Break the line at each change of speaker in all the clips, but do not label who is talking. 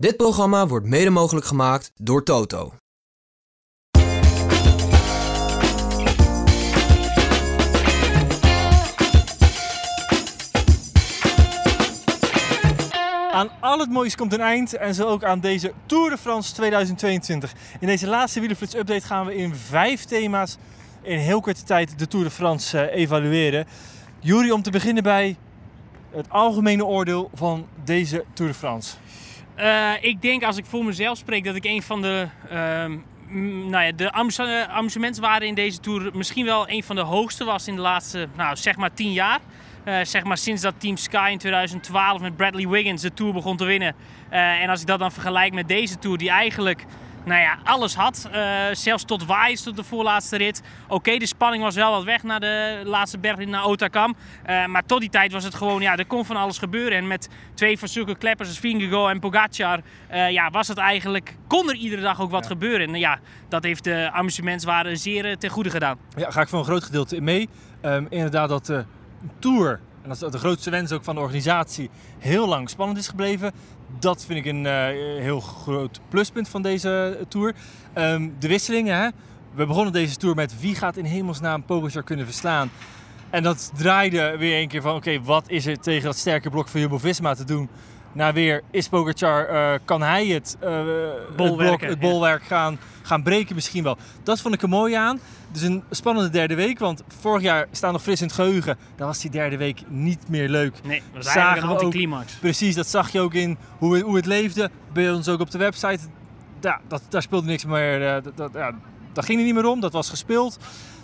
Dit programma wordt mede mogelijk gemaakt door Toto.
Aan al het moois komt een eind en zo ook aan deze Tour de France 2022. In deze laatste Wielerflits update gaan we in vijf thema's in heel korte tijd de Tour de France eh, evalueren. Jury, om te beginnen bij het algemene oordeel van deze Tour de France.
Uh, ik denk als ik voor mezelf spreek dat ik een van de, uh, nou ja, de amusementswaarden in deze Tour misschien wel een van de hoogste was in de laatste, nou zeg maar 10 jaar. Uh, zeg maar sinds dat Team Sky in 2012 met Bradley Wiggins de Tour begon te winnen. Uh, en als ik dat dan vergelijk met deze Tour die eigenlijk nou ja, alles had. Uh, zelfs tot waaiers tot de voorlaatste rit. Oké, de spanning was wel wat weg naar de laatste bergrit naar Otakam. Uh, maar tot die tijd was het gewoon, ja, er kon van alles gebeuren. En met twee van zulke kleppers als Vingegaard en Pogacar, uh, ja, was het eigenlijk, kon er iedere dag ook wat ja. gebeuren. En ja, dat heeft de amusementswaarde zeer ten goede gedaan.
Ja, ga ik voor een groot gedeelte mee. Um, inderdaad, dat de Tour en dat is de grootste wens ook van de organisatie, heel lang spannend is gebleven. Dat vind ik een uh, heel groot pluspunt van deze tour. Um, de wisselingen, hè? we begonnen deze tour met wie gaat in hemelsnaam Pogacar kunnen verslaan. En dat draaide weer een keer van, oké, wat is er tegen dat sterke blok van Jumbo-Visma te doen? Nou weer, is Pogacar, uh, kan hij het, uh, het, blok, het bolwerk ja. gaan, gaan breken misschien wel? Dat vond ik er mooi aan. Dus een spannende derde week, want vorig jaar staan nog fris in het geheugen. Dan was die derde week niet meer leuk.
Nee, dat was eigenlijk een anticlimax.
Precies, dat zag je ook in hoe, hoe het leefde. Bij ons ook op de website. Ja, dat, daar speelde niks meer. Uh, dat, dat, ja, dat ging er niet meer om, dat was gespeeld.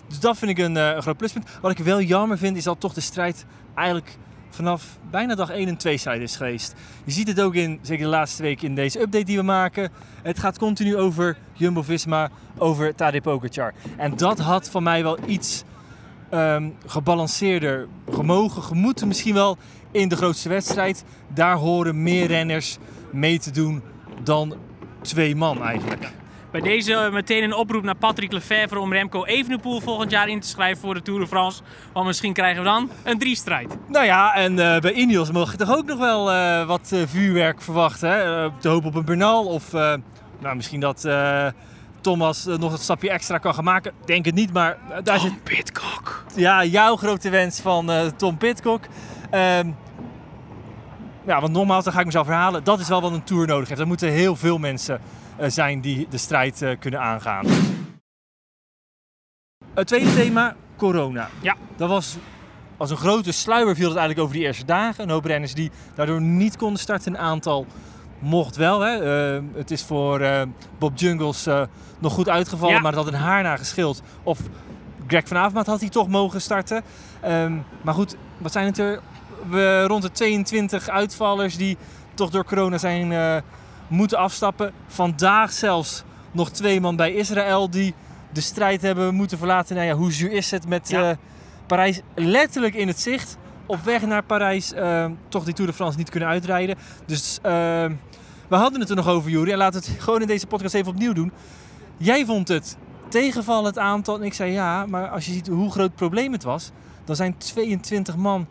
Dus dat vind ik een, een groot pluspunt. Wat ik wel jammer vind, is dat toch de strijd eigenlijk vanaf bijna dag 1 een tweestrijd is geweest. Je ziet het ook in, zeker de laatste week in deze update die we maken. Het gaat continu over Jumbo-Visma, over Tadej Pogacar. En dat had van mij wel iets um, gebalanceerder gemogen, gemoeten misschien wel in de grootste wedstrijd. Daar horen meer renners mee te doen dan twee man eigenlijk.
Bij deze meteen een oproep naar Patrick Lefevre om Remco Evenepoel volgend jaar in te schrijven voor de Tour de France. Want misschien krijgen we dan een drie-strijd.
Nou ja, en uh, bij Ineos mag je toch ook nog wel uh, wat uh, vuurwerk verwachten. Hè? te hopen op een Bernal of nou, misschien dat Thomas nog een stapje extra kan gaan maken. Denk het niet, maar daar
Tom
zit...
Pitcock.
Ja, jouw grote wens van Tom Pitcock. Um, ja, want nogmaals, dan ga ik mezelf herhalen. Dat is wel wat een Tour nodig heeft. Er moeten heel veel mensen zijn die de strijd uh, kunnen aangaan. Het tweede thema, corona.
Ja.
Dat was als een grote sluier viel het eigenlijk over die eerste dagen. Een hoop renners die daardoor niet konden starten. Een aantal mocht wel. Hè. Uh, het is voor uh, Bob Jungles nog goed uitgevallen, ja. maar het had een haar geschild. Of Greg van Avermaat had hij toch mogen starten. Um, maar goed, wat zijn het er? We, rond de 22 uitvallers die toch door corona zijn moeten afstappen. Vandaag zelfs nog twee man bij Israël die de strijd hebben moeten verlaten. Nou ja, hoe zuur is het met ja. uh, Parijs letterlijk in het zicht. Op weg naar Parijs uh, toch die Tour de France niet kunnen uitrijden. Dus uh, we hadden het er nog over, Jury. En laten we het gewoon in deze podcast even opnieuw doen. Jij vond het tegenvallen het aantal. En ik zei ja, maar als je ziet hoe groot het probleem het was. Dan zijn 22 man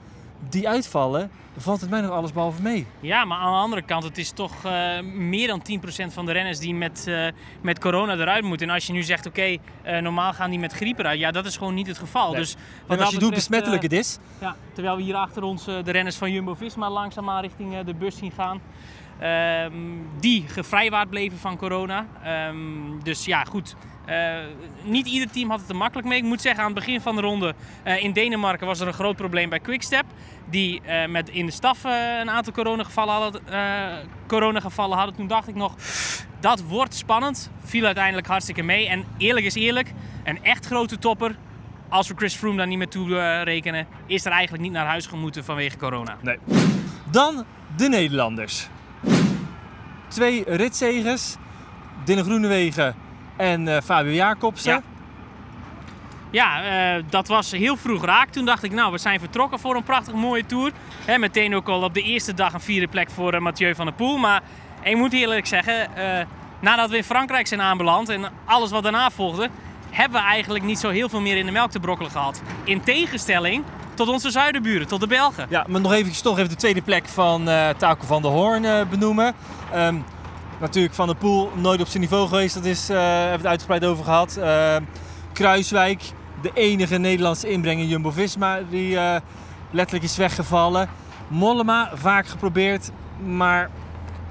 die uitvallen, valt het mij nog alles behalve mee.
Ja, maar aan de andere kant, het is toch uh, meer dan 10% van de renners die met, uh, met corona eruit moeten. En als je nu zegt, oké, okay, uh, normaal gaan die met griep eruit. Ja, dat is gewoon niet het geval.
Nee.
Dus
wat en als je doet besmettelijk het is.
Ja, terwijl we hier achter ons de renners van Jumbo-Visma langzaamaan richting de bus zien gaan. Um, die gevrijwaard bleven van corona. Um, dus ja, goed. Uh, niet ieder team had het er makkelijk mee. Ik moet zeggen, aan het begin van de ronde uh, in Denemarken was er een groot probleem bij Quickstep. Die uh, met in de staf een aantal coronagevallen hadden, coronagevallen hadden. Toen dacht ik nog, dat wordt spannend. Viel uiteindelijk hartstikke mee. En eerlijk is eerlijk, een echt grote topper, als we Chris Froome daar niet meer toe rekenen, is er eigenlijk niet naar huis gemoeten vanwege corona.
Nee. Dan de Nederlanders. Twee ritzegers. Dylan Groenewegen en eh, Fabio Jacobsen.
Ja. Eh, dat was heel vroeg raak. Toen dacht ik, nou, we zijn vertrokken voor een prachtig mooie tour. Hè, meteen ook al op de eerste dag een vierde plek voor eh, Mathieu van der Poel. Maar ik moet eerlijk zeggen, nadat we in Frankrijk zijn aanbeland en alles wat daarna volgde, hebben we eigenlijk niet zo heel veel meer in de melk te brokkelen gehad. In tegenstelling tot onze zuidenburen, tot de Belgen.
Ja, maar nog even, toch even de tweede plek van eh Taco van der Hoorn eh, benoemen. Ehm, natuurlijk Van der Poel nooit op zijn niveau geweest, dat is, eh hebben we het uitgebreid over gehad. Ehm, Kruiswijk, de enige Nederlandse inbrenger Jumbo-Visma, die letterlijk is weggevallen. Mollema, vaak geprobeerd, maar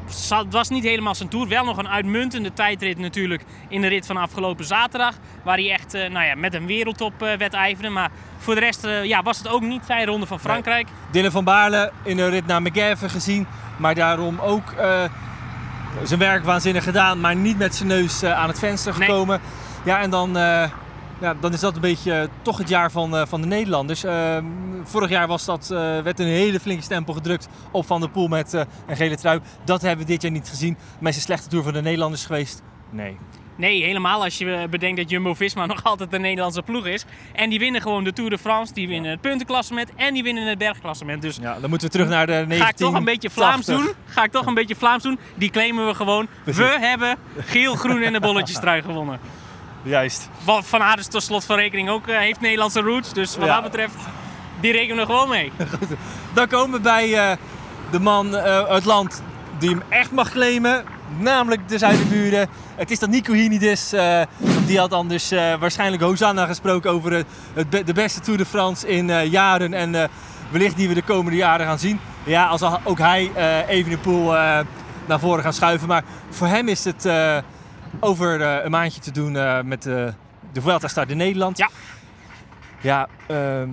Het was niet helemaal zijn tour. Wel nog een uitmuntende tijdrit natuurlijk in de rit van afgelopen zaterdag. Waar hij echt eh, nou ja, met een wereldtop eh, wedijverde. Maar voor de rest eh, ja, was het ook niet zijn ronde van Frankrijk.
Dylan van Baarle in de rit naar McGavin gezien, maar daarom ook zijn werk waanzinnig gedaan, maar niet met zijn neus aan het venster
Nee.
gekomen. Ja, en dan, ja, dan is dat een beetje eh, toch het jaar van, eh, van de Nederlanders. Eh, vorig jaar was dat, eh, werd een hele flinke stempel gedrukt op Van der Poel met een gele trui. Dat hebben we dit jaar niet gezien. Maar is een slechte tour voor de Nederlanders geweest? Nee.
Nee, helemaal als je bedenkt dat Jumbo-Visma nog altijd de Nederlandse ploeg is. En die winnen gewoon de Tour de France. Die winnen het puntenklassement en die winnen het bergklassement. Dus
Ja, dan moeten we terug naar de 1980.
Ga ik toch een beetje Vlaams doen? Ga ik toch een beetje Vlaams doen? Die claimen we gewoon. We hebben geel, groen en de bolletjes trui gewonnen.
Juist.
Wat Van Aert is tot slot van rekening ook eh, heeft Nederlandse roots. Dus wat
Ja.
dat betreft, die rekenen we gewoon mee.
Dan komen we bij eh, de man eh, uit land die hem echt mag claimen. Namelijk de Zuiderburen. Het is dat Nico Hinides. eh, die had anders eh, waarschijnlijk Hosanna gesproken over het, het be- de beste Tour de France in jaren. En wellicht die we de komende jaren gaan zien. Ja, als al- ook hij even de pool naar voren gaan schuiven. Maar voor hem is het over eh, een maandje te doen eh, met eh, de Vuelta start in Nederland.
Ja.
Ja, ehm,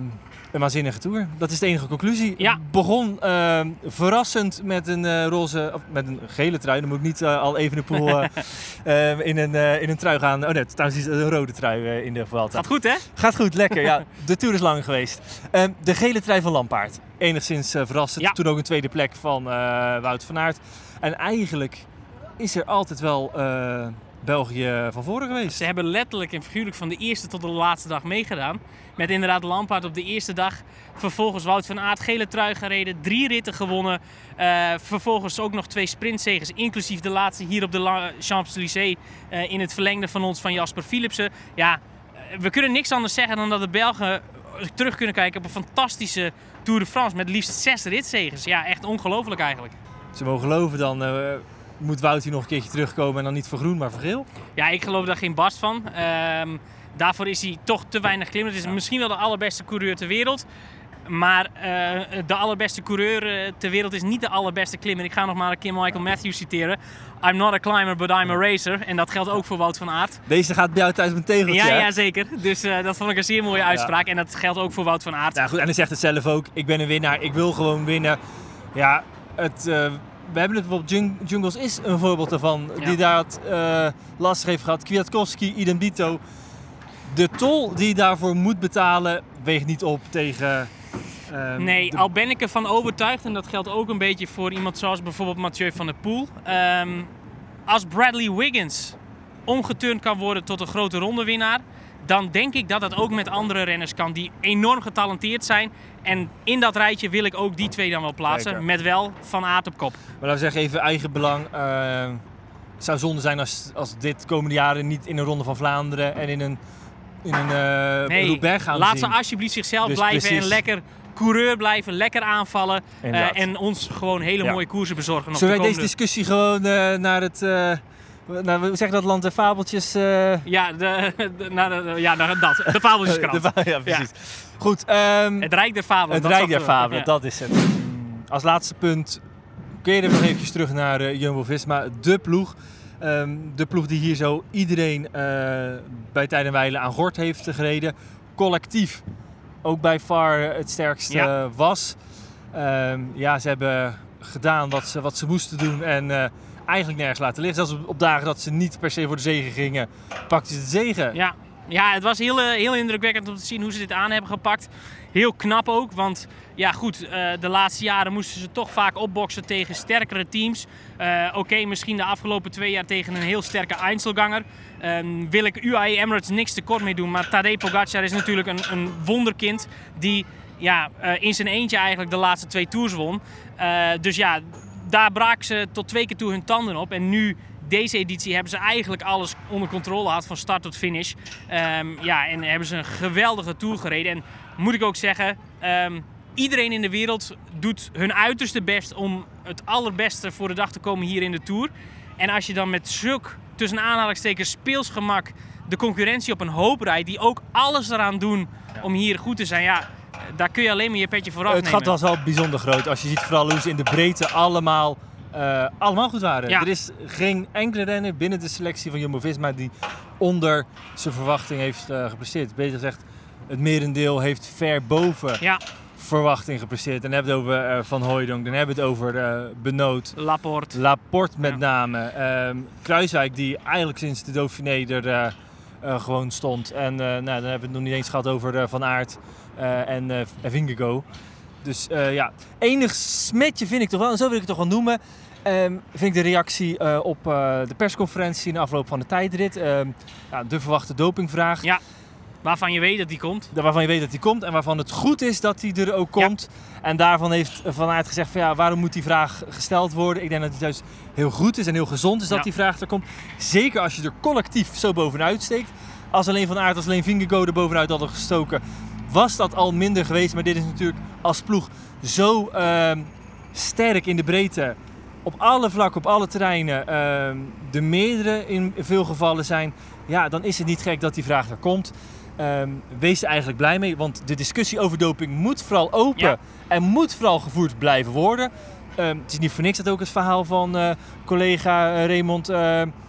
een waanzinnige tour. Dat is de enige conclusie.
Ja.
Begon ehm, verrassend met een roze, of met een gele trui. Dan moet ik niet al even de pool eh, eh, in, een, in een trui gaan. Oh nee, trouwens is een rode trui in de Vuelta.
Gaat goed, hè?
Gaat goed, lekker. Ja, de tour is lang geweest. Ehm, de gele trui van Lampaard. Enigszins verrassend.
Ja.
Toen ook een tweede plek van Wout van Aert. En eigenlijk is er altijd wel België van voren geweest.
Ze hebben letterlijk en figuurlijk van de eerste tot de laatste dag meegedaan. Met inderdaad Lampaard op de eerste dag. Vervolgens Wout van Aert, gele trui gereden. Drie ritten gewonnen. Eh, vervolgens ook nog twee sprintzegers. Inclusief de laatste hier op de Champs-Élysées. eh, in het verlengde van ons van Jasper Philipsen. Ja, eh, we kunnen niks anders zeggen dan dat de Belgen terug kunnen kijken op een fantastische Tour de France. Met liefst zes ritzegers. Ja, echt ongelooflijk eigenlijk.
Ze mogen geloven dan... moet Wout hier nog een keertje terugkomen en dan niet voor groen, maar voor geel?
Ja, ik geloof daar geen barst van. Ehm, daarvoor is hij toch te weinig klimmer. Het is misschien wel de allerbeste coureur ter wereld. Maar eh, de allerbeste coureur eh, ter wereld is niet de allerbeste klimmer. Ik ga nog maar een keer Michael Matthews citeren. I'm not a climber, but I'm a racer. En dat geldt ook voor Wout van Aert.
Deze gaat bij jou thuis met tegeltje.
Ja,
hè?
ja, zeker. Dus eh, dat vond ik een zeer mooie uitspraak. En dat geldt ook voor Wout van Aert.
Ja, goed, en hij zegt het zelf ook. Ik ben een winnaar. Ik wil gewoon winnen. Ja, het, we hebben het bijvoorbeeld. Jung- Jungles is een voorbeeld daarvan.
Ja.
Die daar het eh, lastig heeft gehad. Kwiatkowski, idem dito. De tol die je daarvoor moet betalen weegt niet op tegen... ehm,
Nee,
de-
al ben ik ervan overtuigd, en dat geldt ook een beetje voor iemand zoals bijvoorbeeld Mathieu van der Poel. Ehm, als Bradley Wiggins omgeturnd kan worden tot een grote rondewinnaar, dan denk ik dat dat ook met andere renners kan die enorm getalenteerd zijn. En in dat rijtje wil ik ook die twee dan wel plaatsen,
Zeker.
met wel Van Aert op kop.
Maar laten we zeggen, even eigen belang. eh, het zou zonde zijn als, als dit komende jaren niet in een Ronde van Vlaanderen en in een, in een eh
Nee,
gaan
laat
zien.
ze alsjeblieft zichzelf
Dus
blijven
precies.
en lekker coureur blijven, lekker aanvallen. eh, en ons gewoon hele
Ja.
mooie koersen bezorgen.
Zullen
de
wij deze discussie gewoon naar het... eh naar, hoe zeg je dat land der fabeltjes... eh,
Ja, de, de, naar de- ja, naar dat. De Fabeltjeskrant.
De ja, precies. Goed, ehm,
Het Rijk der Fabelen.
het
dat
Rijk der
er-
Fabelen,
ja.
dat is het. Als laatste punt, keer even nog eventjes terug naar eh, Jumbo-Visma, de ploeg. Ehm, de ploeg die hier zo iedereen eh, bij Tijden en aan gort heeft gereden. Collectief ook bij far het sterkste
Ja.
was. Ehm, ja, ze hebben gedaan wat ze, wat ze moesten doen en eh, eigenlijk nergens laten liggen. Zelfs op, dagen dat ze niet per se voor de zegen gingen, pakten ze de zegen.
Ja, Ja, het was heel, eh, heel indrukwekkend om te zien hoe ze dit aan hebben gepakt. Heel knap ook, want ja goed, eh, de laatste jaren moesten ze toch vaak opboksen tegen sterkere teams. Eh, Oké, misschien de afgelopen twee jaar tegen een heel sterke Einzelganger. Ehm, wil ik UAE Emirates niks tekort mee doen, maar Tadej Pogacar is natuurlijk een, een wonderkind die ja, in zijn eentje eigenlijk de laatste twee tours won. Dus ja, daar braken ze tot twee keer toe hun tanden op. En nu, deze editie, hebben ze eigenlijk alles onder controle gehad van start tot finish. Ehm, ja, en hebben ze een geweldige tour gereden. En moet ik ook zeggen, ehm, iedereen in de wereld doet hun uiterste best om het allerbeste voor de dag te komen hier in de tour. En als je dan met zulk, tussen aanhalingstekens, speelsgemak de concurrentie op een hoop rijdt, die ook alles eraan doen om hier goed te zijn, ja, daar kun je alleen maar je petje voor
Het
afnemen.
gat was wel bijzonder groot. Als je ziet vooral hoe ze in de breedte allemaal, eh, allemaal goed waren.
Ja.
Er is geen enkele renner binnen de selectie van Jumbo-Visma die onder zijn verwachting heeft eh, gepresteerd. Beter gezegd, het merendeel heeft ver boven
Ja,
verwachting gepresteerd. Dan hebben we het over eh, Van Hooijdonk, dan hebben we het over eh Benoot.
Laporte.
Laporte met
Ja.
name. Ehm, Kruiswijk die eigenlijk sinds de Dauphiné er gewoon stond. En nou, dan hebben we het nog niet eens gehad over Van Aert en eh Vingegaard. Dus eh, ja, enig smetje vind ik toch wel, en zo wil ik het toch wel noemen. ehm, vind ik de reactie eh, op eh, de persconferentie in de afloop van de tijdrit. Ehm, ja, de verwachte dopingvraag.
Ja. Waarvan je weet dat die komt.
Waarvan je weet dat hij komt en waarvan het goed is dat hij er ook komt. En daarvan heeft Van Aert gezegd van ja, waarom moet die vraag gesteld worden? Ik denk dat het juist heel goed is en heel gezond is dat
Ja.
die vraag er komt. Zeker als je er collectief zo bovenuit steekt. Als alleen Van Aert, als alleen Vingegaard er bovenuit hadden gestoken, was dat al minder geweest. Maar dit is natuurlijk als ploeg zo ehm, sterk in de breedte. Op alle vlakken, op alle terreinen, ehm, de meerdere in veel gevallen zijn. Ja, dan is het niet gek dat die vraag er komt. Ehm, wees er eigenlijk blij mee, want de discussie over doping moet vooral open
Ja.
en moet vooral gevoerd blijven worden. Het is niet voor niks dat ook het verhaal van eh, collega eh, Raymond eh,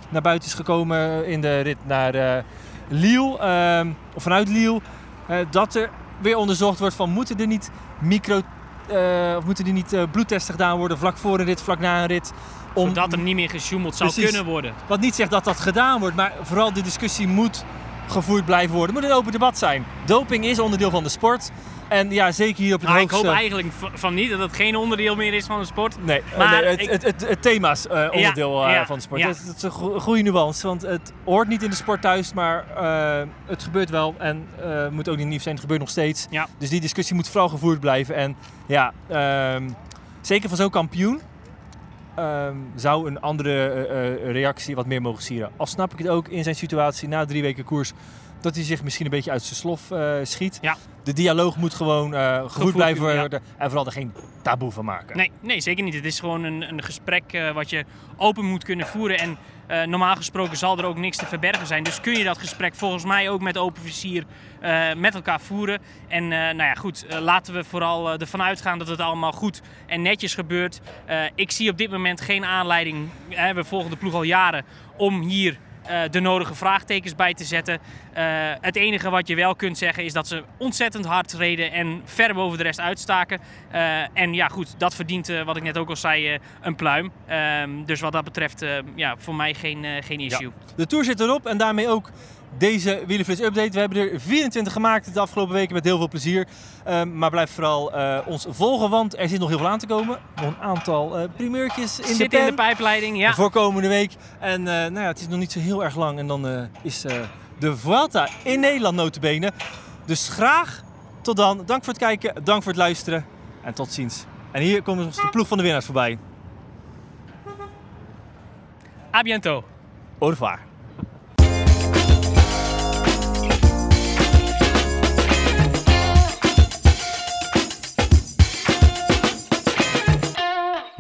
naar buiten is gekomen in de rit naar Lille, ehm, of vanuit Lille. Eh, dat er weer onderzocht wordt van moeten er niet micro, eh, of moeten er niet eh, bloedtesten gedaan worden vlak voor een rit, vlak na een rit. Om,
Zodat er niet meer gesjoemeld zou
Precies.
kunnen worden.
wat niet zegt dat dat gedaan wordt, maar vooral de discussie moet gevoerd blijven worden. Het moet een open debat zijn. Doping is onderdeel van de sport. En ja, zeker hier op het
Nou, ik
hoogste...
hoop eigenlijk van niet dat het geen onderdeel meer is van de sport.
Nee, eh,
Maar
nee, het,
ik-
het, het, het thema is eh, onderdeel eh,
ja,
van de sport.
ja.
Dat, dat is een go- goede nuance, want het hoort niet in de sport thuis, maar het gebeurt wel en moet ook niet nieuw zijn. Het gebeurt nog steeds.
Ja.
Dus die discussie moet vooral gevoerd blijven. En ja, ehm, zeker van zo'n kampioen ehm, zou een andere eh, eh, reactie wat meer mogen sieren. Al snap ik het ook in zijn situatie na drie weken koers dat hij zich misschien een beetje uit zijn slof eh, schiet.
Ja.
De dialoog moet gewoon eh, gevoerd,
Gevoerd,
blijven
ja.
worden en vooral er geen taboe van maken.
Nee, nee, zeker niet. Het is gewoon een, een gesprek eh, wat je open moet kunnen voeren. En normaal gesproken zal er ook niks te verbergen zijn. Dus kun je dat gesprek volgens mij ook met open vizier met elkaar voeren. En nou ja, goed, laten we vooral ervan uitgaan dat het allemaal goed en netjes gebeurt. Ik zie op dit moment geen aanleiding, hè, we volgen de ploeg al jaren, om hier eh, de nodige vraagtekens bij te zetten. Eh, het enige wat je wel kunt zeggen is dat ze ontzettend hard reden en ver boven de rest uitstaken. Eh, en ja, goed, dat verdient, wat ik net ook al zei, een pluim. Ehm, dus wat dat betreft, ja, voor mij geen, geen issue.
De Tour zit erop en daarmee ook deze Wielenflits update. We hebben er 24 gemaakt de afgelopen weken met heel veel plezier. Ehm, maar blijf vooral eh, ons volgen, want er zit nog heel veel aan te komen. Nog een aantal eh primeurtjes in de pen
in de pijpleiding, ja.
voor komende week. En eh, nou ja, het is nog niet zo heel erg lang en dan is de Vuelta in Nederland notabene. Dus graag tot dan. Dank voor het kijken, dank voor het luisteren en tot ziens. En hier komt ons de ploeg van de winnaars voorbij.
A biento.
Au revoir.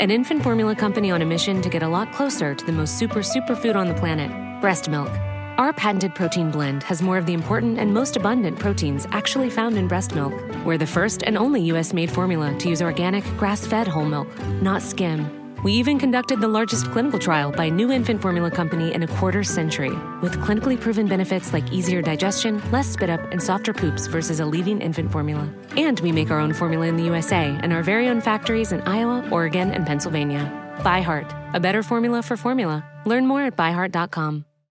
an infant formula company on a mission to get a lot closer to the most super superfood on the planet breast milk. Our patented protein blend has more of the important and most abundant proteins actually found in breast milk. We're the first and only US made formula to use organic, grass fed whole milk, not skim. We even conducted the largest clinical trial by a new infant formula company in a quarter century, with clinically proven benefits like easier digestion, less spit up, and softer poops versus a leading infant formula. And we make our own formula in the USA and our very own factories in Iowa, Oregon, and Pennsylvania. ByHeart, a better formula for formula. Learn more at byheart.com.